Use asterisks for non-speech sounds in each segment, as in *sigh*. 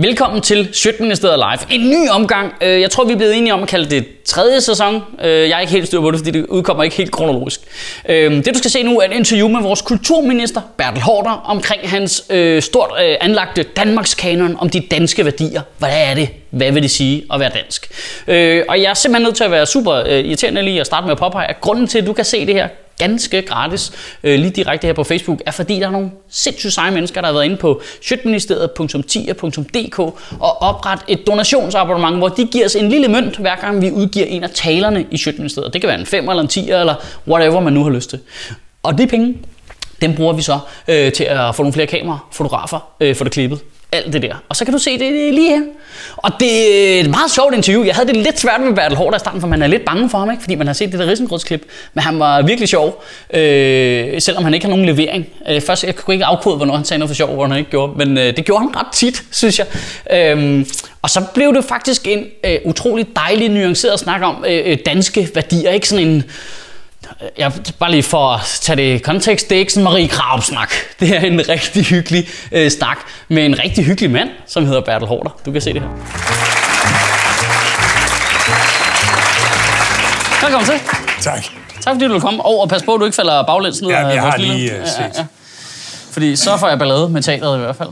Velkommen til Sjøtministeriet Live. En ny omgang. Øh, jeg tror, vi er blevet enige om at kalde det tredje sæson. Øh, jeg er ikke helt styr på det, fordi det udkommer ikke helt kronologisk. Øh, det du skal se nu er et interview med vores kulturminister, Bertel Hårder, omkring hans øh, stort øh, anlagte Danmarks kanon om de danske værdier. Hvad er det? Hvad vil det sige at være dansk? Øh, Og jeg er simpelthen nødt til at være super irriterende lige at starte med at påpege, at grunden til, at du kan se det her ganske gratis, øh, lige direkte her på Facebook, er fordi der er nogle sindssygt seje mennesker, der har været inde på sjøtministeriet.10.dk og opret et donationsabonnement, hvor de giver os en lille mønt, hver gang vi udgiver en af talerne i Sjøtministeriet. Det kan være en 5 eller en 10 eller whatever man nu har lyst til. Og de penge, dem bruger vi så øh, til at få nogle flere kameraer, fotografer, øh, få det klippet. Alt det der. Og så kan du se det lige her. Og det er et meget sjovt interview. Jeg havde det lidt svært med Bertel Hård i starten, for man er lidt bange for ham, ikke? fordi man har set det der risengrødsklip. Men han var virkelig sjov, øh, selvom han ikke har nogen levering. Øh, først, jeg kunne ikke afkode, hvornår han sagde noget for sjov, hvornår han ikke gjorde. Men øh, det gjorde han ret tit, synes jeg. Øh, og så blev det faktisk en øh, utrolig dejlig, nuanceret snak om øh, øh, danske værdier. Ikke sådan en jeg bare lige for at tage det i kontekst, det er ikke sådan Marie Krav snak. *laughs* Det er en rigtig hyggelig øh, snak med en rigtig hyggelig mand, som hedder Bertel Hårder. Du kan se det her. Velkommen til. Tak. Tak fordi du vil komme. Og, og pas på, at du ikke falder baglæns ned Ja, af jeg har lille- lige, øh, set. Fordi så får jeg ballade med teateret i hvert fald.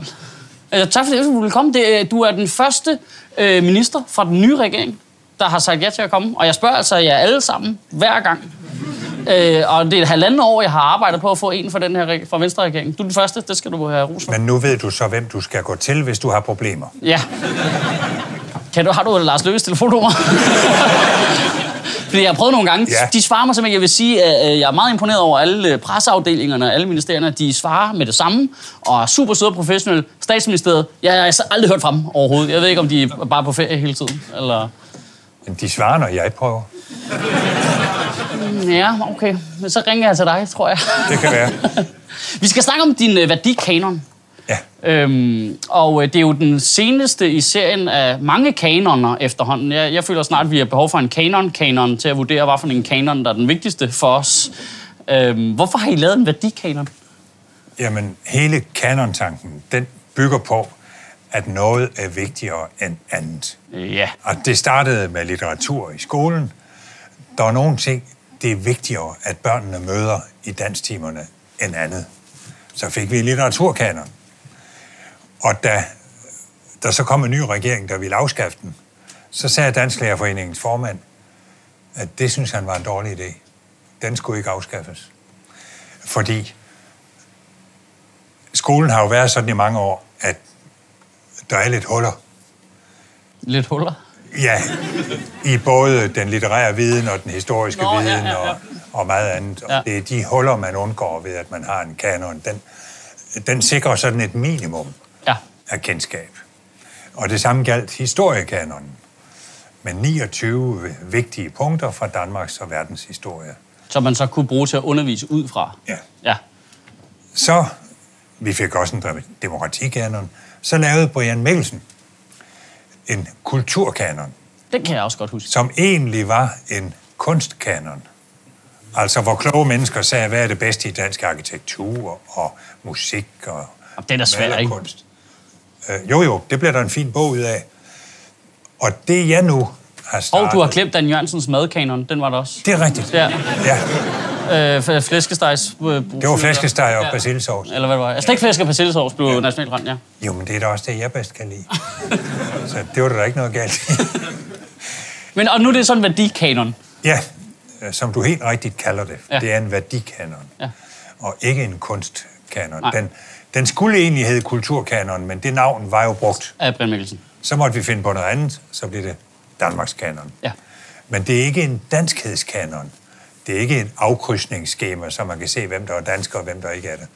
Øh, tak fordi du vil komme. Det, du er den første øh, minister fra den nye regering, der har sagt ja til at komme. Og jeg spørger altså jer alle sammen hver gang. Øh, og det er et halvandet år, jeg har arbejdet på at få en fra den her fra Venstre-regeringen. Du er den første, det skal du have ros for. Men nu ved du så, hvem du skal gå til, hvis du har problemer. Ja. Kan du, har du Lars Løkkes telefonnummer? Fordi jeg har prøvet nogle gange. Ja. De svarer mig simpelthen. Jeg vil sige, at øh, jeg er meget imponeret over alle øh, presseafdelingerne og alle ministerierne. De svarer med det samme og er super søde og professionelle. Statsministeriet, jeg har aldrig hørt fra dem overhovedet. Jeg ved ikke, om de er bare på ferie hele tiden. Eller... Men de svarer, når jeg prøver. Ja, okay. Men så ringer jeg til dig, tror jeg. Det kan være. *laughs* Vi skal snakke om din øh, værdikanon. Ja. Øhm, og øh, det er jo den seneste i serien af mange kanoner efterhånden. Jeg, jeg føler snart, at vi har behov for en kanon-kanon til at vurdere, hvad for en kanon, der er den vigtigste for os. Øhm, hvorfor har I lavet en værdikanon? Jamen, hele kanontanken, den bygger på, at noget er vigtigere end andet. Ja. Og det startede med litteratur i skolen. Der var nogle ting, det er vigtigere, at børnene møder i dansktimerne end andet. Så fik vi litteraturkanon. Og da der så kom en ny regering, der ville afskaffe den, så sagde Dansklærerforeningens formand, at det synes han var en dårlig idé. Den skulle ikke afskaffes. Fordi skolen har jo været sådan i mange år, at der er lidt huller Lidt huller. Ja, i både den litterære viden og den historiske Nå, ja, viden ja, ja. Og, og meget andet. Ja. det er de huller, man undgår ved, at man har en kanon. Den, den sikrer sådan et minimum Ja. af kendskab. Og det samme galt historiekanonen. Med 29 vigtige punkter fra Danmarks og verdens historie. Som man så kunne bruge til at undervise ud fra. Ja. Ja. Så, vi fik også en demokratikanon, så lavede Brian Mikkelsen en kulturkanon. Det kan jeg også godt huske. som egentlig var en kunstkanon. Altså, hvor kloge mennesker sagde, hvad er det bedste i dansk arkitektur og musik og Og den er svær, ikke? Øh, jo, jo, det bliver der en fin bog ud af. Og det, jeg nu har startet... Og du har glemt Dan Jørgensens madkanon. Den var der også. Det er rigtigt. Ja. ja. Øh, flæskestegs... Det var flæskesteg og ja. persillesovs. Eller hvad det var. Ja. Stegflæsk og persillesovs blev ja. nationalret, ja. Jo, men det er da også det, jeg bedst kan lide. *laughs* Så det var der da ikke noget galt. Men og nu er det sådan en værdikanon. Ja, øh, som du helt rigtigt kalder det. Ja. Det er en værdikanon. Ja. Og ikke en kunstkanon. Nej. Den, den skulle egentlig hedde kulturkanon, men det navn var jo brugt. Af Brian Mikkelsen. Så måtte vi finde på noget andet, så blev det Danmarks kanon. Ja. Men det er ikke en danskhedskanon. Det er ikke et afkrydsningsskema, så man kan se, hvem der er dansker og hvem der ikke er det.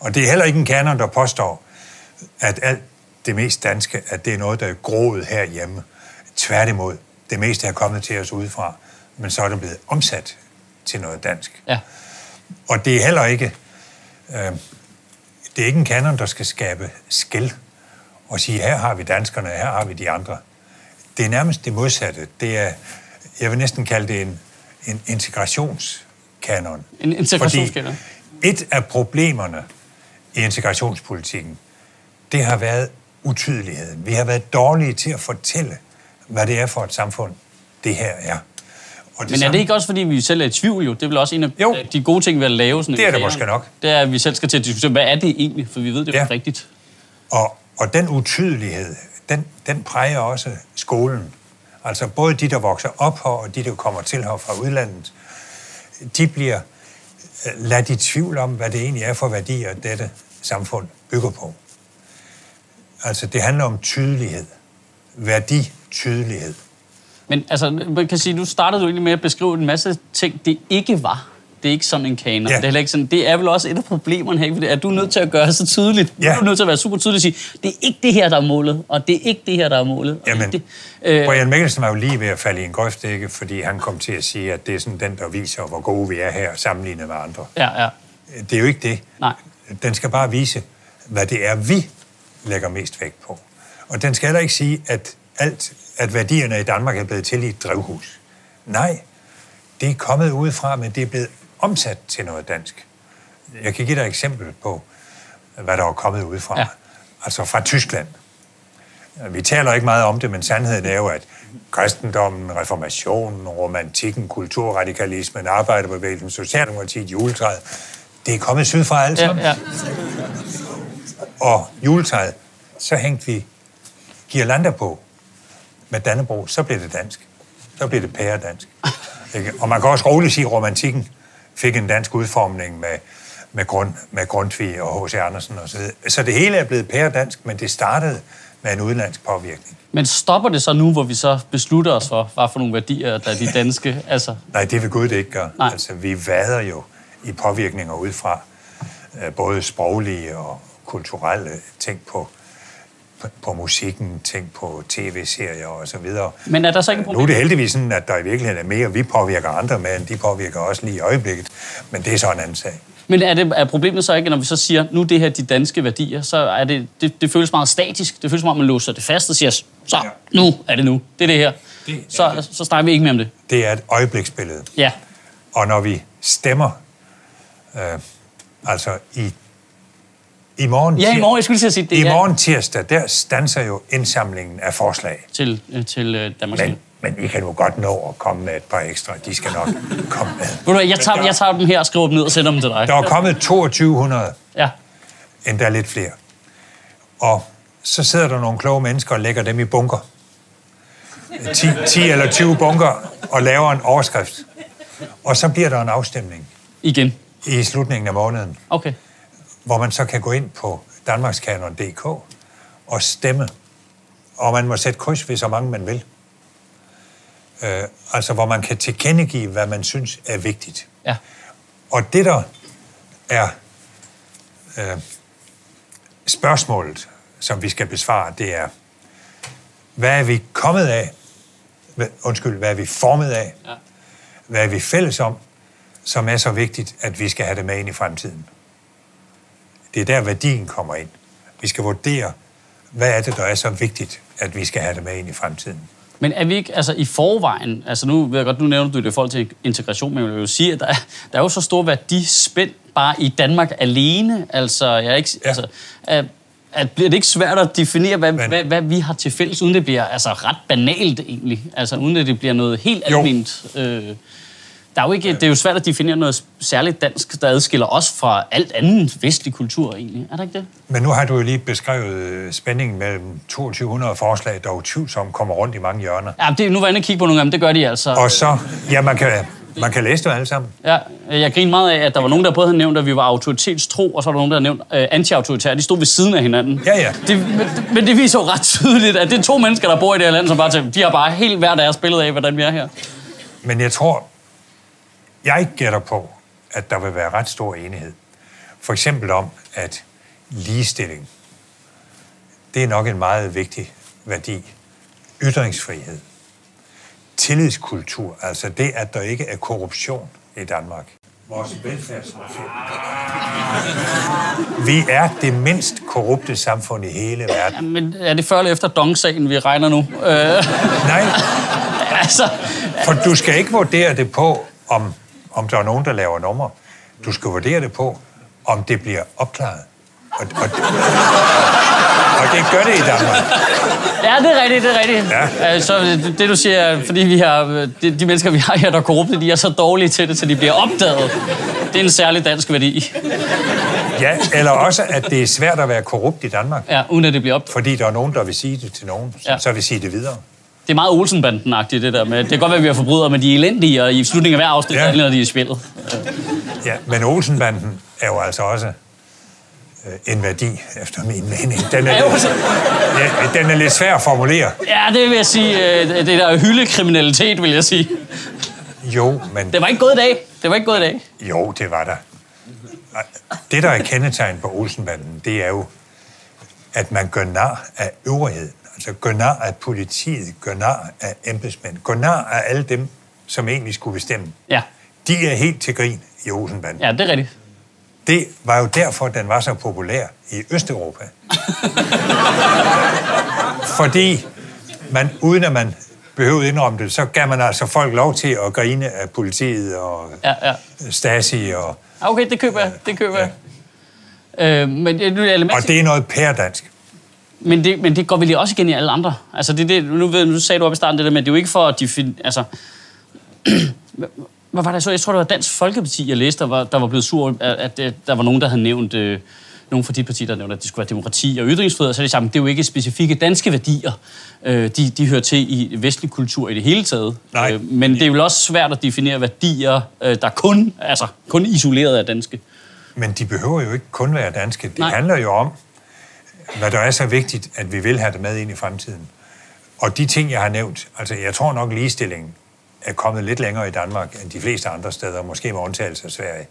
Og det er heller ikke en kanon, der påstår, at alt det mest danske, at det er noget, der er groet herhjemme. Tværtimod, det meste er kommet til os udefra, men så er det blevet omsat til noget dansk. Ja. Og det er heller ikke, øh, det er ikke en kanon, der skal skabe skæld og sige, her har vi danskerne, her har vi de andre. Det er nærmest det modsatte. Det er, jeg vil næsten kalde det en, en integrationskanon. En integrationskanon. Fordi et af problemerne i integrationspolitikken, det har været, utydeligheden. Vi har været dårlige til at fortælle, hvad det er for et samfund, det her er. Og det Men er samme... det ikke også, fordi vi selv er i tvivl jo? Det er vel også en af jo. de gode ting ved at lave sådan det er det måske nok. Det er, at vi selv skal til at diskutere, hvad er det egentlig? For vi ved det ja. rigtigt. Og, og den utydelighed, den, den præger også skolen. Altså både de, der vokser op her, og de, der kommer til her fra udlandet, de bliver øh, ladt i tvivl om, hvad det egentlig er for værdier, dette samfund bygger på. Altså, det handler om tydelighed. Værditydelighed. Men altså, man kan sige, nu startede du egentlig med at beskrive en masse ting, det ikke var. Det er ikke sådan en kanon. Ja. Det, er ikke sådan, det er vel også et af problemerne her, fordi at du er nødt til at gøre så tydeligt. Ja. Du er nødt til at være super tydelig og sige, det er ikke det her, der er målet, og det er ikke det her, der er målet. Jamen, det, øh, Brian Mikkelsen var jo lige ved at falde i en grøft, ikke? fordi han kom til at sige, at det er sådan den, der viser, hvor gode vi er her, sammenlignet med andre. Ja, ja. Det er jo ikke det. Nej. Den skal bare vise, hvad det er, vi lægger mest vægt på. Og den skal heller ikke sige, at alt, at værdierne i Danmark er blevet til i et drivhus. Nej, det er kommet udefra, men det er blevet omsat til noget dansk. Jeg kan give dig et eksempel på, hvad der er kommet udefra. Ja. Altså fra Tyskland. Vi taler ikke meget om det, men sandheden er jo, at kristendommen, reformationen, romantikken, kulturradikalismen, arbejderbevægelsen, socialdemokratiet, juletræet, det er kommet sydfra alt sammen. Ja, ja. Og juletræet, så hængte vi girlander på med Dannebro, så blev det dansk. Så blev det pæredansk. Ikke? Og man kan også roligt sige, romantikken fik en dansk udformning med, med, grund, med Grundtvig og H.C. Andersen osv. Så, det hele er blevet pæredansk, men det startede med en udenlandsk påvirkning. Men stopper det så nu, hvor vi så beslutter os for, hvad for nogle værdier, der er de danske? *laughs* Altså... Nej, det vil Gud det ikke gøre. Nej. Altså, vi vader jo i påvirkninger udefra, øh, både sproglige og kulturelle ting på, på musikken, tænk på tv-serier og så videre. Men er der så ikke Nu er det heldigvis sådan, at der i virkeligheden er mere, vi påvirker andre med, end de påvirker os lige i øjeblikket. Men det er så en anden sag. Men er, det, er problemet så ikke, når vi så siger, nu det her de danske værdier, så er det, det, det føles meget statisk. Det føles som om, man låser det fast og siger, så, ja. nu er det nu. Det er det her. Det, så, det. så snakker vi ikke mere om det. Det er et øjebliksbillede. Ja. Og når vi stemmer, øh, altså i i morgen, ja, i morgen, jeg skulle lige sige det. I morgen tirsdag, der stanser jo indsamlingen af forslag. Til, øh, til uh, Danmarks men, men I kan jo godt nå at komme med et par ekstra. De skal nok *laughs* komme med. Ved du jeg tager, jeg tager dem her og skriver dem ned og sender dem til dig. Der er kommet 2200. Ja. Endda lidt flere. Og så sidder der nogle kloge mennesker og lægger dem i bunker. 10, 10 eller 20 bunker og laver en overskrift. Og så bliver der en afstemning. Igen? I slutningen af måneden. Okay hvor man så kan gå ind på danmarkskanon.dk og stemme. Og man må sætte kryds ved så mange man vil. Øh, altså, hvor man kan tilkendegive, hvad man synes er vigtigt. Ja. Og det, der er øh, spørgsmålet, som vi skal besvare, det er, hvad er vi kommet af? Undskyld, hvad er vi formet af? Ja. Hvad er vi fælles om, som er så vigtigt, at vi skal have det med ind i fremtiden? Det er der, værdien kommer ind. Vi skal vurdere, hvad er det, der er så vigtigt, at vi skal have det med ind i fremtiden. Men er vi ikke, altså i forvejen, altså nu ved jeg godt, nu nævner du det i forhold til integration, men jeg vil jo sige, at der er, der er jo så stor værdispænd bare i Danmark alene. Altså, jeg er ikke, ja. altså, at, at bliver det ikke svært at definere, hvad, men, hvad, hvad vi har til fælles, uden det bliver altså, ret banalt egentlig? Altså uden at det bliver noget helt almindeligt. Øh, der er jo ikke, det er jo svært at definere noget særligt dansk, der adskiller os fra alt anden vestlig kultur egentlig. Er det ikke det? Men nu har du jo lige beskrevet øh, spændingen mellem 2200 forslag, der utvivlsomt kommer rundt i mange hjørner. Ja, det, nu var jeg inde og kigge på nogle af dem, det gør de altså. Og så, ja, man kan, man kan læse det alle sammen. Ja, jeg griner meget af, at der var nogen, der både havde nævnt, at vi var autoritetstro, og så var der nogen, der havde nævnt uh, anti-autoritære. De stod ved siden af hinanden. Ja, ja. Det, men, men det viser jo ret tydeligt, at det er to mennesker, der bor i det her land, som bare til, de har bare helt hver deres billede af, hvordan vi er her. Men jeg tror, jeg gætter på, at der vil være ret stor enighed. For eksempel om, at ligestilling, det er nok en meget vigtig værdi. Ytringsfrihed. Tillidskultur, altså det, at der ikke er korruption i Danmark. Vores velfærdssamfund. Vi er det mindst korrupte samfund i hele verden. Men er det før eller efter Dong-sagen, vi regner nu? Øh... Nej. *laughs* altså... For du skal ikke vurdere det på, om om der er nogen, der laver numre. Du skal vurdere det på, om det bliver opklaret. Og, og, Og det gør det i Danmark. Ja, det er rigtigt, det er rigtigt. Ja. Øh, Så det, det, du siger, er, fordi vi har, de, de mennesker, vi har her, der er korrupte, de er så dårlige til det, så de bliver opdaget. Det er en særlig dansk værdi. Ja, eller også, at det er svært at være korrupt i Danmark. Ja, uden at det bliver opdaget. Fordi der er nogen, der vil sige det til nogen, Ja. så vil sige det videre. Det er meget Olsenbanden-agtigt, det der med. Det kan godt være, at vi har forbrydere, men de er elendige, og i slutningen af hver afsnit, Ja. når de er spillet. Ja, men Olsenbanden er jo altså også øh, en værdi, efter min mening. Den er, *laughs* lidt, ja, den er lidt svær at formulere. Ja, det vil jeg sige. øh, Det der hyldekriminalitet, vil jeg sige. Jo, men Det var ikke gået i dag. Det var ikke gået i dag. jo, det var der. Det, der er kendetegn på Olsenbanden, det er jo, at man gør nar af øvrigheden. Altså gør nar af politiet, gør nar af embedsmænd, gør nar af alle dem, som egentlig skulle bestemme. Ja, De er helt til grin i Olsenbanden. ja det er rigtigt. Det var jo derfor, den var så populær i Østeuropa. *laughs* Fordi man, uden at man behøvede indrømme det, så gav man altså folk lov til at grine af politiet og Ja, ja. Stasi. Og, Ah, Okay, det køber jeg. Det køber jeg. Øh, men, det, nu er element, og det er noget pærdansk. Men, det, men det går vel også igen i alle andre. Altså, det, det, nu, ved, nu sagde du op i starten det der at det er jo ikke for at defin, altså, *clears throat* hvad var det så? Jeg tror, det var Dansk Folkeparti, jeg læste, der var, der var blevet sur, at, at, der var nogen, der havde nævnt, øh, nogen fra de partier, der nævnte, at det skulle være demokrati og ytringsfrihed, og så er det sammen, det er jo ikke specifikke danske værdier. Øh, de, de hører til i vestlig kultur i det hele taget. Nej. Øh, men det er jo også svært at definere værdier, øh, der kun, altså, kun isoleret er danske. Men de behøver jo ikke kun være danske. Det. Nej. handler jo om, hvad der er så vigtigt, at vi vil have det med ind i fremtiden. Og de ting, jeg har nævnt, altså jeg tror nok ligestillingen er kommet lidt længere i Danmark end de fleste andre steder, måske med undtagelse af Sverige.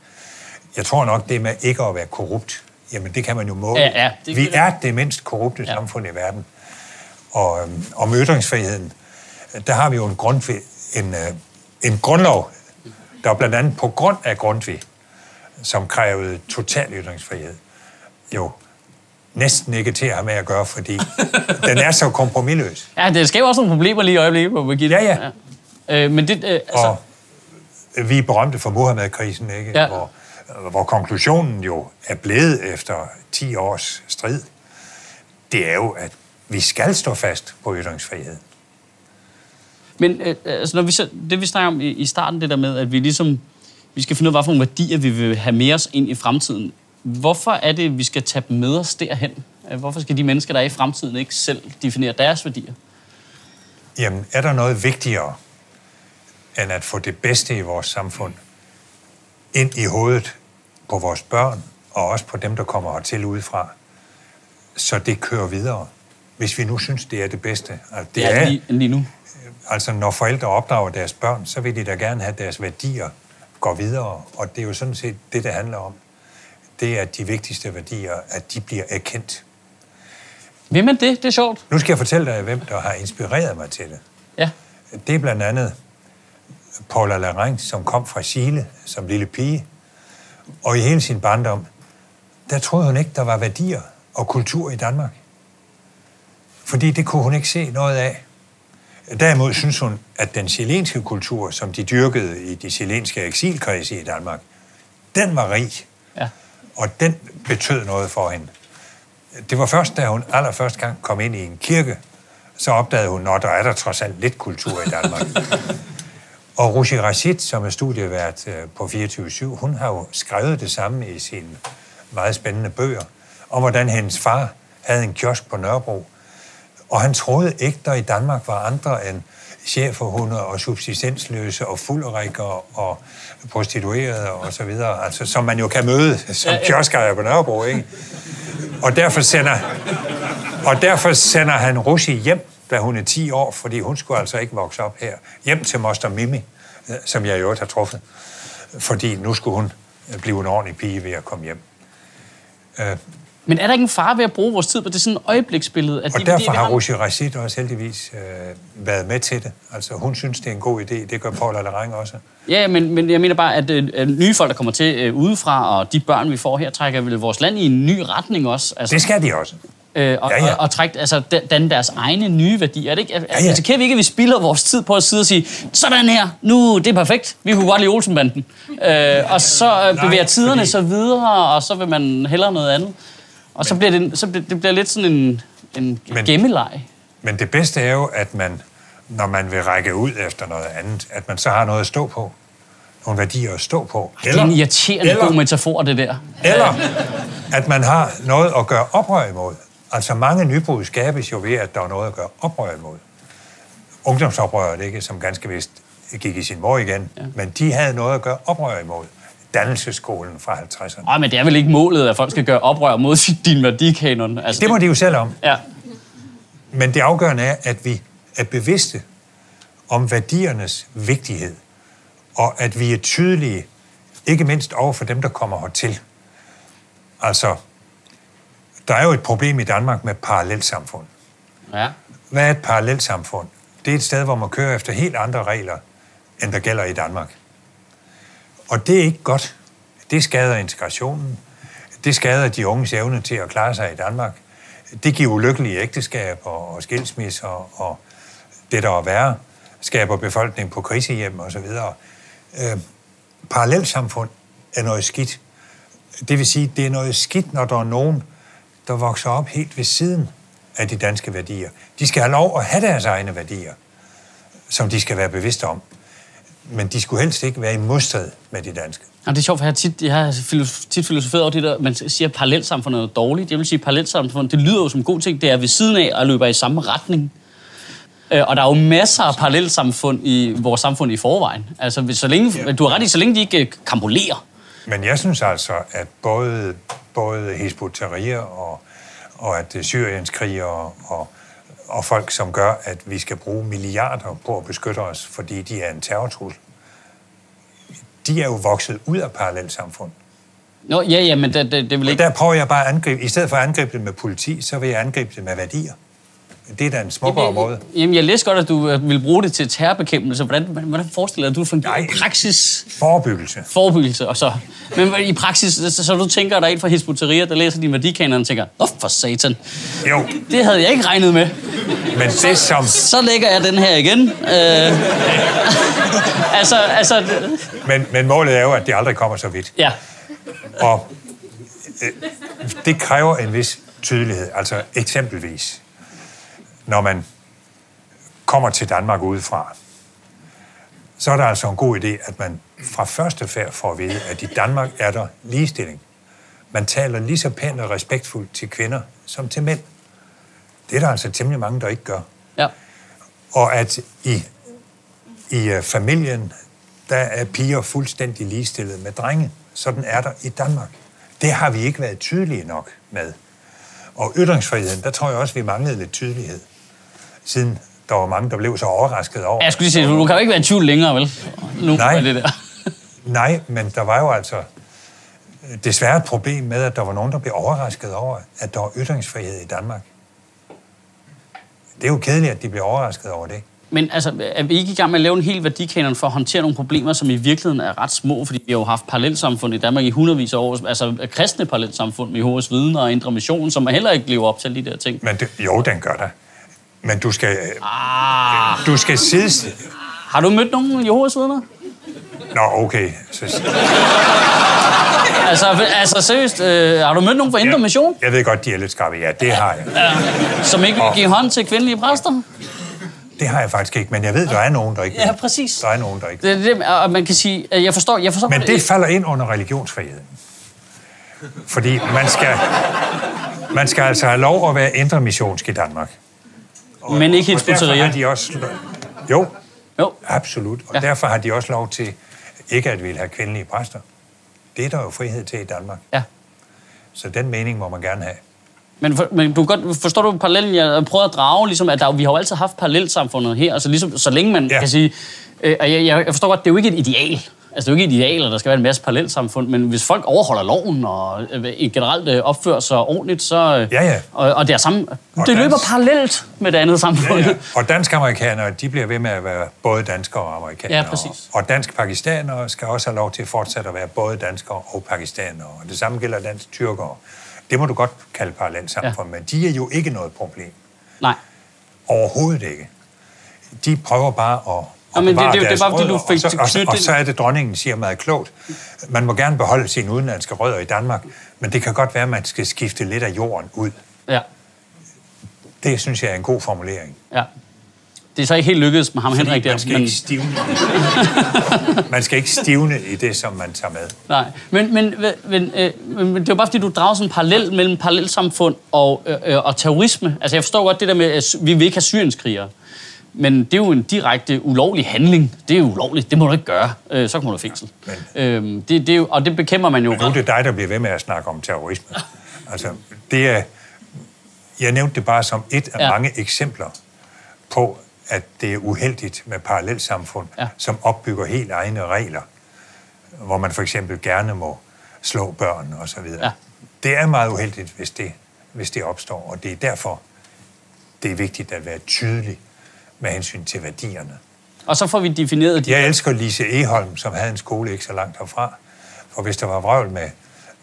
Jeg tror nok, det med ikke at være korrupt, jamen det kan man jo måle. Ja, ja, det vi er det mindst korrupte ja. samfund i verden. Og øhm, om ytringsfriheden, der har vi jo en, grundvig, en, øh, en grundlov, der blandt andet på grund af Grundtvig, som krævede total ytringsfrihed, jo næsten ikke til at have med at gøre, fordi *laughs* den er så kompromilløs. Ja, det skaber også nogle problemer lige i øjeblikket på Birgitte. Ja, ja. ja. Øh, men det, øh, altså, Og vi er berømte for Mohammed-krisen, ikke? Ja. Hvor, hvor konklusionen jo er blevet efter 10 års strid, det er jo, at vi skal stå fast på ytringsfriheden. Men øh, altså, når vi så, det vi snakker om i, i starten, det der med, at vi ligesom vi skal finde ud af, nogle værdier vi vil have med os ind i fremtiden. Hvorfor er det, vi skal tage dem med os derhen? Øh, Hvorfor skal de mennesker, der er i fremtiden, ikke selv definere deres værdier? Jamen, er der noget vigtigere, end at få det bedste i vores samfund ind i hovedet på vores børn, og også på dem, der kommer hertil udefra, så det kører videre, hvis vi nu synes, det er det bedste. Altså, Det er lige, lige nu. altså når forældre opdrager deres børn, så vil de da gerne have, at deres værdier går videre, og det er jo sådan set det, det handler om. Det er de vigtigste værdier, at de bliver erkendt. Vil man det? Det er sjovt. Nu skal jeg fortælle dig, hvem der har inspireret mig til det. Ja. Det er blandt andet Paula Larrain, som kom fra Chile som lille pige. Og i hele sin barndom, der troede hun ikke, der var værdier og kultur i Danmark. Fordi det kunne hun ikke se noget af. Derimod synes hun, at den chilenske kultur, som de dyrkede i de chilenske eksilkredse i Danmark, den var rig, ja. Og den betød noget for hende. Det var først, da hun allerførste gang kom ind i en kirke, så opdagede hun, at der er der trods alt lidt kultur i Danmark. *laughs* og Rushi Rashid, som er studievært øh, på 24-7, hun har jo skrevet det samme i sine meget spændende bøger, om hvordan hendes far havde en kiosk på Nørrebro, og han troede ikke, der i Danmark var andre end cheferhunder og subsistensløse og fulderikker og prostituerede og så videre, altså som man jo kan møde som kioskejer på Nørrebro, ikke? Og derfor sender, og derfor sender han Rushi hjem, da hun er 10 år, fordi hun skulle altså ikke vokse op her. Hjem til Moster Mimi, øh, som jeg i øvrigt har truffet. Fordi nu skulle hun øh, blive en ordentlig pige ved at komme hjem. Men er der ikke en fare ved at bruge vores tid på det sådan et øjebliksbillede? At Og de derfor værdier, vi har Rushi Rashid også heldigvis øh, været med til det. Altså hun synes, det er en god idé. Det gør Paul Allerang også. Ja, men, men jeg mener bare, at øh, nye folk, der kommer til øh, udefra, og de børn, vi får her, trækker vel vores land i en ny retning også. Altså, Det skal de også. øh, og, ja, ja. og, og trække, altså, danne deres egne nye værdier. Er det ikke, ja, ja. ja. Altså, kan vi ikke, at vi spilder vores tid på at sidde og sige, sådan her, nu, det er perfekt, vi kunne godt lide Olsenbanden. Øh, og så øh, bevæger tiderne fordi- så videre, og så vil man hellere noget andet. Og så bliver det, så bliver, det bliver lidt sådan en, en Men- gemmeleg. Men det bedste er jo, at man, når man vil række ud efter noget andet, at man så har noget at stå på. Nogle værdier at stå på. det er en irriterende eller, god metafor, det der. Eller at man har noget at gøre oprør imod. Altså mange nybrud skabes jo ved, at der er noget at gøre oprør imod. Ungdomsoprøret, ikke, som ganske vist gik i sin mor igen, ja. men de havde noget at gøre oprør imod. Dannelsesskolen fra 50'erne. Ej, men det er vel ikke målet, at folk skal gøre oprør mod *laughs* din værdikanon. Altså, Det må de jo selv om. Ja, Men det afgørende er, at vi er bevidste om værdiernes vigtighed, og at vi er tydelige, ikke mindst over for dem, der kommer hertil. Altså, der er jo et problem i Danmark med parallelsamfund. ja. Hvad er et parallelsamfund? Det er et sted, hvor man kører efter helt andre regler, end der gælder i Danmark. Og det er ikke godt. Det skader integrationen. Det skader de unges evne til at klare sig i Danmark. Det giver ulykkelige ægteskaber og skilsmisser og det, der er værre, skaber befolkning på krisehjem osv. Øh, parallelsamfund er noget skidt. Det vil sige, det er noget skidt, når der er nogen, der vokser op helt ved siden af de danske værdier. De skal have lov at have deres egne værdier, som de skal være bevidste om. Men de skulle helst ikke være i modstrid med de danske. Og det er sjovt, for jeg har tit, jeg har tit filosoferet over det der, man siger, at parallelsamfund er dårligt. Jeg vil sige, at parallelsamfund, det lyder jo som en god ting. Det er ved siden af og løber i samme retning. Øh, Og der er jo masser af parallelsamfund i vores samfund i forvejen. Altså, så længe, Ja. du har ret i, så længe de ikke øh, kampolerer. Men jeg synes altså, at både, både Hizb ut-Tahrir og, og at Syriens krigere og, og folk, som gør, at vi skal bruge milliarder på at beskytte os, fordi de er en terrortrussel, de er jo vokset ud af parallelsamfund. Nå, ja, ja, men det, det, det vil Og ikke... der prøver jeg bare at angribe, i stedet for at angribe det med politi, så vil jeg angribe det med værdier. Det er da en smukkere måde. Jamen, jeg læste godt, at du øh, vil bruge det til terrorbekæmpelse. Hvordan, hvordan forestiller du, at du fungerer i praksis? Forebyggelse. Forebyggelse, og så... Men i praksis, så, så du tænker, at der er en fra Hizb ut-Tahrir, der læser din værdikanon og tænker, åh, for satan. Jo, Det havde jeg ikke regnet med. men det som... Så lægger jeg den her igen. Øh, *laughs* altså, altså... Men, men målet er jo, at det aldrig kommer så vidt. Ja. Og øh, det kræver en vis tydelighed. Altså eksempelvis, når man kommer til Danmark udefra, så er der altså en god idé, at man fra første færd får at vide, at i Danmark er der ligestilling. Man taler lige så pænt og respektfuldt til kvinder som til mænd. Det er der altså temmelig mange, der ikke gør. Ja. Og at i, i øh, familien, der er piger fuldstændig ligestillet med drenge. Sådan er der i Danmark. Det har vi ikke været tydelige nok med. Og ytringsfriheden, der tror jeg også, vi manglede lidt tydelighed. Siden der var mange, der blev så overrasket over. Jeg skulle lige sige, du kan jo ikke være i tvivl længere, vel? Nu Nej. det der. *laughs* Nej, men der var jo altså desværre et problem med, at der var nogen, der blev overrasket over, at der var ytringsfrihed i Danmark. Det er jo kedeligt, at de blev overrasket over det. Men altså, er vi ikke i gang med at lave en hel værdikanon for at håndtere nogle problemer, som i virkeligheden er ret små? Fordi vi har jo haft parallelsamfund i Danmark i hundredvis af år. Altså kristne parallelsamfund med Jehovas vidner og Indre Mission, som heller ikke lever op til de der ting. Men det, jo, den gør der. Men du skal, Ah, du skal sidde... har du mødt nogen Jehovas vidner? Nå, okay. Så, Altså, altså seriøst, øh, har du mødt nogen fra Indre Mission, Jeg ved godt, de er lidt skarpe. Ja, det har jeg. som ikke vil give hånd til kvindelige præster? Det har jeg faktisk ikke, men jeg ved, der er nogen, der ikke Ja, præcis. Der er nogen, der ikke. Det, det, og man kan sige, at jeg forstår, jeg forstår Men det falder ind under religionsfriheden. Fordi man skal, man skal altså have lov at være indre missionsk i Danmark. Men ikke Og Hizb ut-Tahrir. de også... Jo, Jo, absolut. Og Ja. derfor har de også lov til ikke at ville have kvindelige præster. Det er der jo frihed til i Danmark. ja. Så den mening må man gerne have. Men, for, men du godt, forstår du parallellen, jeg prøver at drage, ligesom, at der, vi har jo altid haft parallelsamfundet her, altså ligesom, så længe man ja. Kan sige, øh, jeg, jeg forstår godt, det er jo ikke et ideal, Altså, det er jo ikke et ideal, at der skal være en masse parallelsamfund, men hvis folk overholder loven og øh, generelt øh, opfører sig ordentligt, så... øh, Ja, ja. Og, og det er samme... Og det løber dans- parallelt med det andet samfund. Ja, ja. Og dansk-amerikanere, de bliver ved med at være både danskere og amerikanere. Ja, præcis. Og dansk-pakistanere skal også have lov til fortsat at være både danskere og pakistanere. Og det samme gælder dansk-tyrkere. Det må du godt kalde parallelsamfund, ja. men de er jo ikke noget problem. Nej. Overhovedet ikke. De prøver bare at Ja, men det- det det deres bare, fordi du fik og så, og, og det- så er det, dronningen siger meget klogt. Man må gerne beholde sine udenlandske rødder i Danmark, men det kan godt være, at man skal skifte lidt af jorden ud. Ja. Det synes jeg er en god formulering. Ja. Det er så ikke helt lykkedes med ham, Fordi Henrik, man der. skal Men, ikke stivne. *laughs* man skal ikke stivne i det, som man tager med. nej. Men, men, men, øh, men det er jo bare, fordi du drager sådan en parallel mellem parallelsamfund og, øh, øh, og terrorisme. Altså, jeg forstår godt det der med, at vi vil ikke have syrienskrigere. Men det er jo en direkte ulovlig handling. Det er jo ulovligt. Det må du ikke gøre. Øh, så kommer du i fængsel. Men- Øhm, det, det er jo, og det bekæmper man jo. Nu er det dig, der bliver ved med at snakke om terrorisme. *laughs* Altså, det er, jeg nævnte det bare som et af Ja. ja. mange eksempler på, at det er uheldigt med parallelsamfund, Ja. ja. som opbygger helt egne regler, hvor man for eksempel gerne må slå børn og så videre. Ja. Det er meget uheldigt, hvis det, hvis det opstår, og det er derfor, det er vigtigt at være tydelig med hensyn til værdierne. Og så får vi defineret de... Jeg elsker Lise Eholm, som havde en skole ikke så langt herfra. For hvis der var vrøvl med,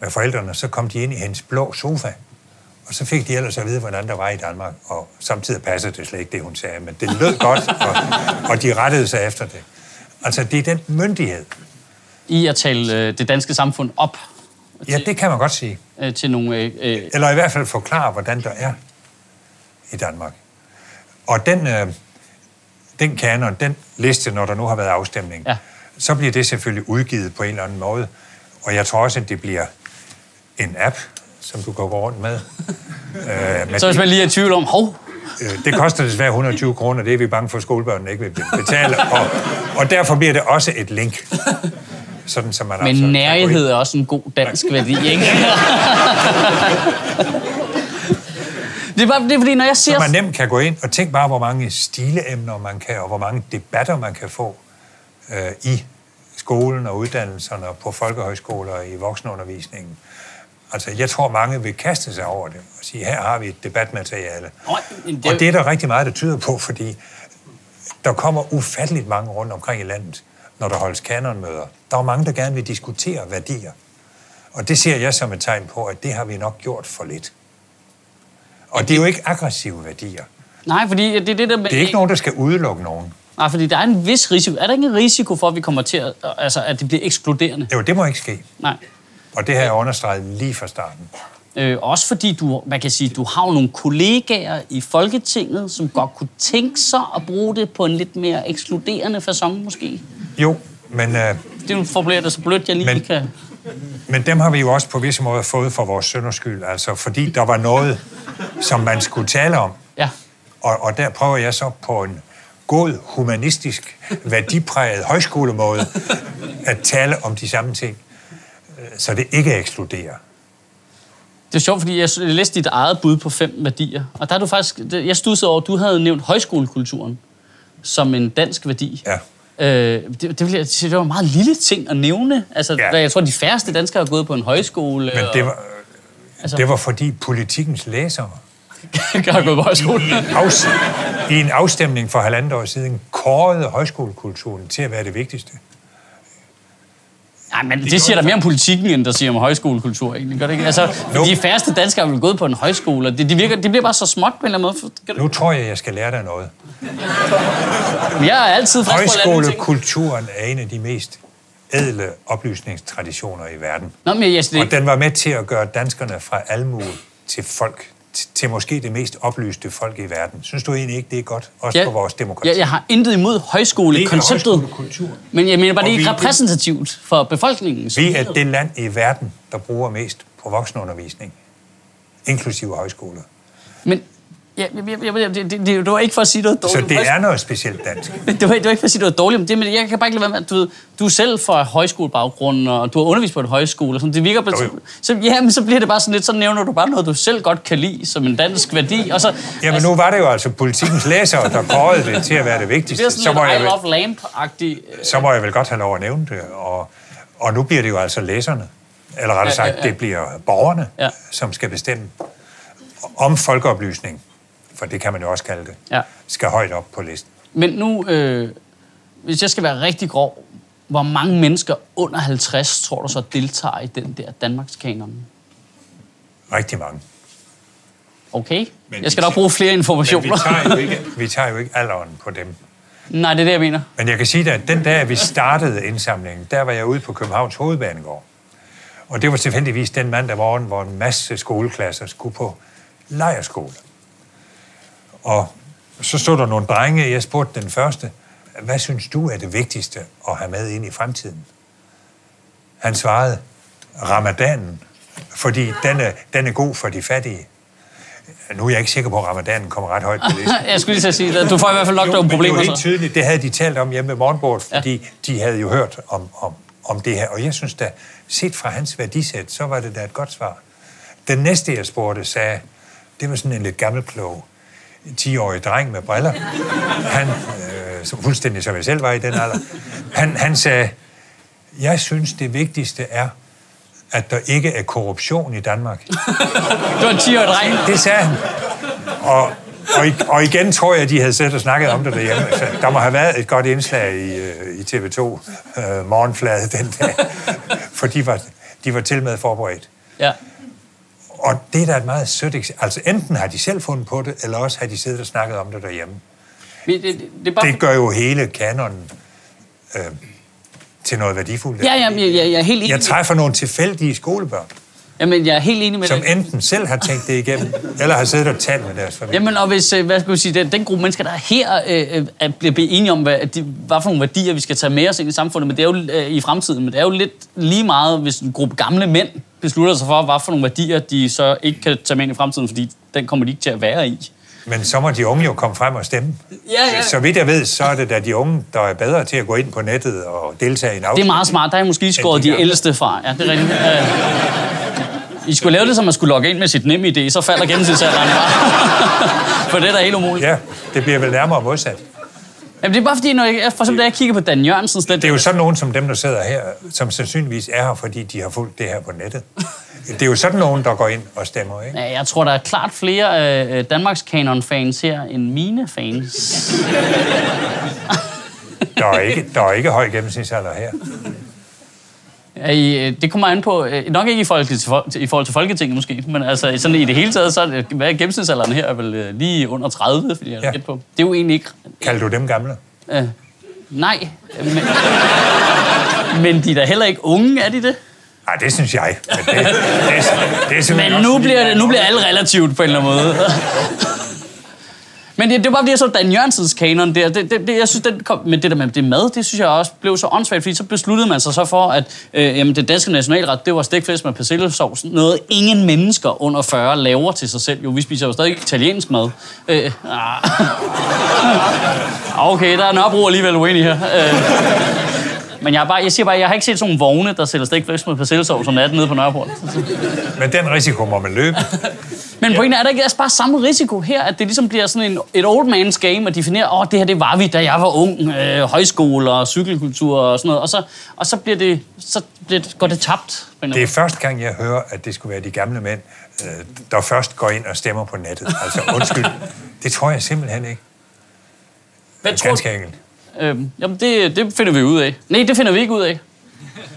med forældrene, så kom de ind i hendes blå sofa. Og så fik de ellers at vide, hvordan der var i Danmark. Og samtidig passede det slet ikke, det hun sagde. Men det lød godt, og, og de rettede sig efter det. Altså, det er den myndighed. i at tale øh, det danske samfund op Ja, det kan man godt sige. øh, til nogle... Øh, øh, Eller i hvert fald forklare, hvordan der er i Danmark. Og den, øh, den kanon, den liste, når der nu har været afstemning, Ja. så bliver det selvfølgelig udgivet på en eller anden måde. Og jeg tror også, at det bliver en app, som du kan gå rundt med. *laughs* øh, men så hvis man lige er i tvivl om, hov, øh, det koster desværre 120 kroner, det er vi bange for, at skolebørnene ikke vil betale. *laughs* Og, og derfor bliver det også et link. Sådan, så man altså men ind. nærhed er også en god dansk værdi, ikke? *laughs* det, er bare, det er fordi, når jeg ser... Så man nemt kan gå ind og tænke bare, hvor mange stileemner man kan, og hvor mange debatter man kan få øh, i skolen og uddannelserne og på folkehøjskoler og i voksenundervisningen. Altså, jeg tror, mange vil kaste sig over det og sige, her har vi et debatmateriale. Nå, men det- Og det er der rigtig meget, der tyder på, fordi der kommer ufatteligt mange rundt omkring i landet, når der holdes kanonmøder. Der er mange, der gerne vil diskutere værdier. Og det ser jeg som et tegn på, at det har vi nok gjort for lidt. Og det er jo ikke aggressive værdier. Nej, fordi det er det der med... Det er ikke nogen, der skal udelukke nogen. Nej, fordi der er en vis risiko. Er der ikke en risiko for, at vi kommer til at... Altså, at det bliver ekskluderende? Jo, det må ikke ske. Nej. Og det har jeg understreget lige fra starten. Øh, også fordi du, man kan sige, du har jo nogle kollegaer i Folketinget, som godt kunne tænke sig at bruge det på en lidt mere ekskluderende façon, måske. Jo, men, øh, Det er jo formuleret det så blødt, jeg lige Men- kan... men dem har vi jo også på visse måder fået for vores sønders skyld. Altså, fordi der var noget, som man skulle tale om. Ja. Og, og der prøver jeg så på en god, humanistisk, værdipræget højskolemåde at tale om de samme ting, øh, så det ikke ekskluderer. Det er sjovt, fordi jeg læste dit eget bud på fem værdier. Og der er du faktisk... det- Jeg studsede over, at du havde nævnt højskolekulturen som en dansk værdi. Ja. Øh, det, det, sige, det var en meget lille ting at nævne. Altså, Ja. ja. Jeg tror, de færreste danskere har gået på en højskole. Men det var, altså, det var fordi politikens læsere *laughs* har gået på højskole. afs- i en afstemning for halvandet år siden kårede højskolekulturen til at være det vigtigste. Nej, men det, det siger der mere om politikken, end der siger om højskolekultur, egentlig. Gør det ikke? Altså, Jo. de færreste danskere vel gået på en højskole, og det, de, virker, det bliver bare så småt på en eller anden måde. For- Nu tror jeg, jeg skal lære dig noget. Jeg er altid frisk. Højskolekulturen er en af de mest ædle oplysningstraditioner i verden. Nå, men jeg, Og det, den var med til at gøre danskerne fra almue til folk, til, måske det mest oplyste folk i verden. Synes du egentlig ikke, det er godt? Også Ja. for vores demokrati. jeg, jeg har intet imod højskolekonceptet, men jeg mener bare, det er ikke repræsentativt for befolkningen. Vi er det land i verden, der bruger mest på voksenundervisning, inklusive højskoler. Men ja, jeg, jeg, jeg, det, det, det, det var ikke for at sige noget Så dårligt. om det er noget specielt dansk. Men *laughs* det var, det var ikke for at sige noget dårligt om det, men jeg kan bare ikke lade være med, at du, ved, du er selv fra højskolebaggrund, og du har undervist på en højskole, og sådan, det virker på, Jo, jo. så, ja, men så bliver det bare sådan lidt, så nævner du bare noget, du selv godt kan lide som en dansk værdi, og så... Jamen nu var det jo altså politikens læsere, der kårede det til at være det det vigtigste. Så sådan må, lidt jeg I vel, love lamp-agtigt. så må jeg vel godt have lov at nævne det. Og, og nu bliver det jo altså læserne, eller rettere Ja, ja, sagt, ja. det bliver borgerne, Ja. som skal bestemme om folkeoplysning, for det kan man jo også kalde det, Ja. skal højt op på listen. Men nu, øh, hvis jeg skal være rigtig grov, hvor mange mennesker under 50 tror du så deltager i den der Danmarks kanon? Rigtig mange. Okay? Men jeg skal nok bruge flere Men vi informationer. tager, jo ikke, *laughs* vi tager jo ikke alderen på dem. Nej, det er det, jeg mener. Men jeg kan sige dig, at den dag, vi startede indsamlingen, der var jeg ude på Københavns Hovedbanegård. Og det var tilfældigvis den mandag morgen, hvor en masse skoleklasser skulle på lejerskole. Og så stod der nogle drenge, jeg spurgte den første, hvad synes du er det vigtigste at have med ind i fremtiden? Han svarede, ramadanen, fordi den er, den er god for de fattige. Nu er jeg ikke sikker på, at ramadanen kommer ret højt på *laughs* listen. jeg skulle lige så sige, at du får i hvert fald nok nogle problemer. det er helt tydeligt, det havde de talt om hjemme ved morgenbordet, fordi ja. de havde jo hørt om, om, om det her. Og jeg synes da, set fra hans værdisæt, så var det da et godt svar. Den næste, jeg spurgte, sagde, det var sådan en lidt gammelklog 10-årig dreng med briller. Han, øh, fuldstændig som jeg selv var i den alder, han, han sagde, jeg synes, det vigtigste er, at der ikke er korruption i Danmark. *laughs* du var en 10-årig dreng. Det sagde han. Og, og, og igen tror jeg, at de havde siddet og snakket om det derhjemme. Så der må have været et godt indslag i, øh, i TV2 øh, morgenflade den dag, for de var, de var til med forberedt. Ja. Og det er da et meget sødt eksempel. Altså enten har de selv fundet på det, eller også har de siddet og snakket om det derhjemme. Det, det, det, er bare... det gør jo hele kanonen øh, til noget værdifuldt. Ja, ja, jeg er helt enig. Jeg træffer nogle tilfældige skolebørn. Jamen, jeg er helt enig med Som dig. enten selv har tænkt det igennem, *laughs* eller har siddet og talt med deres familie. Jamen, og hvis, øh, hvad skal sige, den, den gruppe mennesker, der er her, øh, er, bliver enige om, hvad, de, hvad for nogle værdier, vi skal tage med os ind i samfundet, men det er jo øh, i fremtiden, men det er jo lidt lige meget, hvis en gruppe gamle mænd beslutter sig for, hvad for nogle værdier, de så ikke kan tage med ind i fremtiden, fordi den kommer de ikke til at være i. Men så må de unge jo komme frem og stemme. Ja, ja. Så vidt jeg ved, så er det da de unge, der er bedre til at gå ind på nettet og deltage i en afstemning. Det er meget smart. Der er måske skåret de, de ældste fra. Ja, det er rigtigt. I skulle lave det, som man skulle logge ind med sit nemme idé, så falder gennemsnitsalderen bare. *laughs* For det er da helt umuligt. Ja, det bliver vel nærmere modsat. Jamen, det er bare fordi, når jeg, for eksempel, da jeg kigger på Dan Jørgensen... Det er jo sådan nogen som dem, der sidder her, som sandsynligvis er her, fordi de har fulgt det her på nettet. Det er jo sådan nogen, der går ind og stemmer, ikke? Ja, jeg tror, der er klart flere øh, Danmarks Canon-fans her, end mine fans. der, er ikke, der er ikke høj gennemsnitsalder her. Ja, øh, det kommer an på, øh, nok ikke i forhold, til, i forhold til Folketinget måske, men altså sådan i det hele taget, så er det, hvad er gennemsnitsalderen her er vel øh, lige under 30, fordi jeg ja. på. Det er jo egentlig ikke... Kalder du dem gamle? Øh, nej, men, men de er da heller ikke unge, er de det? Nej, det synes jeg. Men, det, det, det, *laughs* men nu bliver, det, nu bliver alle relativt på en eller anden måde. *laughs* Men det, det var bare fordi, jeg så Dan Jørgensens kanon der. Det, det, det, jeg synes, den kom, men det der med det mad, det synes jeg også blev så åndssvagt, fordi så besluttede man sig så for, at øh, jamen, det danske nationalret, det var stikflæs med persillesovs. Noget ingen mennesker under 40 laver til sig selv. Jo, vi spiser jo stadig italiensk mad. Øh, ah. *laughs* okay, der er en opbrug alligevel uenig her. Øh. Men jeg, er bare, jeg siger bare, jeg har ikke set sådan nogle vogne, der sælger stikflæs med persillesovs om natten nede på Nørreport. Men den risiko må man løbe. *laughs* Men pointen er, der ikke er bare samme risiko her, at det ligesom bliver sådan en, et old man's game at definere, åh, oh, det her det var vi, da jeg var ung, øh, højskole og cykelkultur og sådan noget, og så, og så, bliver det, så bliver det, går det tabt. Det er første gang, jeg hører, at det skulle være de gamle mænd, øh, der først går ind og stemmer på nettet. Altså, undskyld, *laughs* det tror jeg simpelthen ikke. Hvad Ganske tror... enkelt. Øhm, jamen, det, det finder vi ud af. Nej, det finder vi ikke ud af.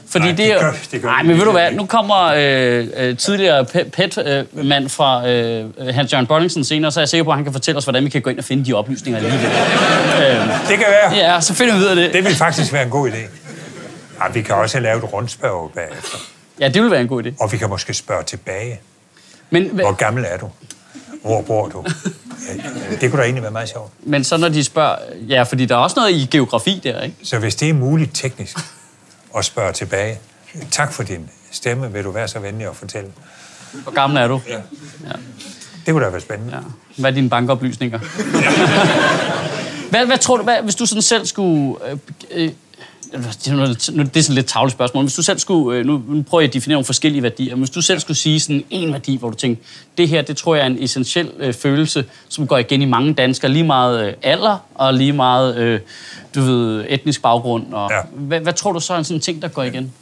Fordi Nej, det, det, gør, det gør Nej, men ved du hvad, nu kommer øh, øh, tidligere PET-mand øh, fra øh, Hans Jørgen Bollingsen senere, så er jeg sikker på, at han kan fortælle os, hvordan vi kan gå ind og finde de oplysninger alligevel. øh, det kan være. Ja, så finder vi ud af det. Det vil faktisk være en god idé. Ja, vi kan også lave et rundspørg bagefter. Ja, det vil være en god idé. Og vi kan måske spørge tilbage. Men, Hvor gammel er du? Hvor bor du? *laughs* Det kunne da egentlig være meget sjovt. Men så når de spørger... Ja, fordi der er også noget i geografi der, ikke? Så hvis det er muligt teknisk at spørge tilbage, tak for din stemme, vil du være så venlig at fortælle? Hvor gammel er du? Ja. ja. Det kunne da være spændende. Ja. Hvad er dine bankoplysninger? *laughs* hvad, hvad tror du, hvad, hvis du sådan selv skulle øh, øh, det er sådan lidt tavle spørgsmål. Hvis du selv skulle, øh, nu prøver jeg at definere nogle forskellige værdier, men hvis du selv skulle sige sådan en værdi, hvor du tænker, det her, det tror jeg er en essentiel øh, følelse, som går igen i mange danskere, lige meget øh, alder og lige meget, øh, du ved, etnisk baggrund. Og, ja. hvad, hvad tror du så er en sådan ting, der går igen?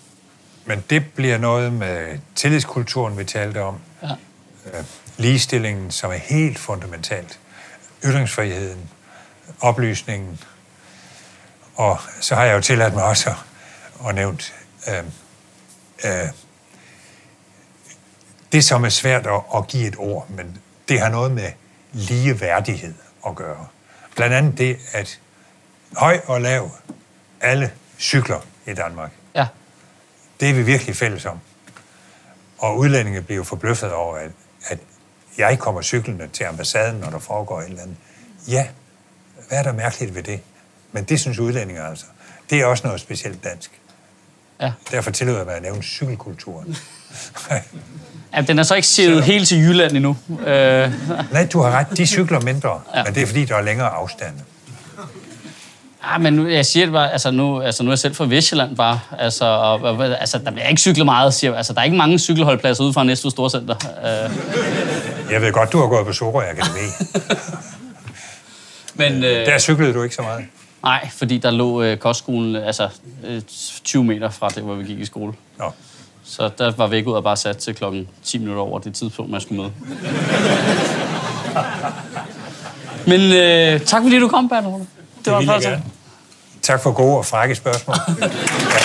Men det bliver noget med tillidskulturen, vi talte om. Ja. Øh, ligestillingen, som er helt fundamentalt. Ytringsfriheden, oplysningen, og så har jeg jo tilladt mig også at, at nævnt øh, øh, det, som er svært at, at give et ord, men det har noget med lige værdighed at gøre. Blandt andet det, at høj og lav, alle cykler i Danmark. Ja. Det er vi virkelig fælles om. Og udlændinge bliver forbløffet over, at, at jeg kommer cyklende til ambassaden, når der foregår et eller andet Ja, hvad er der mærkeligt ved det? Men det synes udlændinge altså. Det er også noget specielt dansk. Ja. Derfor tillod jeg mig at nævne cykelkulturen. *laughs* ja den er så ikke sivet helt til Jylland endnu. Øh, *laughs* Nej, du har ret. De cykler mindre, ja. men det er fordi, der er længere afstande. Ja, men nu, jeg siger det bare, altså nu, altså nu er jeg selv fra Vestjylland bare, altså, og, og, altså der bliver ikke cyklet meget, siger jeg. altså der er ikke mange cykelholdpladser ude fra Næstved Storcenter. Øh, Jeg ved godt, du har gået på Sorø Akademi. *laughs* men, øh, Der cyklede du ikke så meget. Nej, fordi der lå øh, kostskolen altså øh, 20 meter fra det, hvor vi gik i skole. Nå. Så der var væk ud og bare sat til klokken 10 minutter over det tidspunkt, man skulle møde. *laughs* Men øh, tak fordi du kom, Bertel. Det, Det var en. Tak for gode og frække spørgsmål. Tak, *laughs*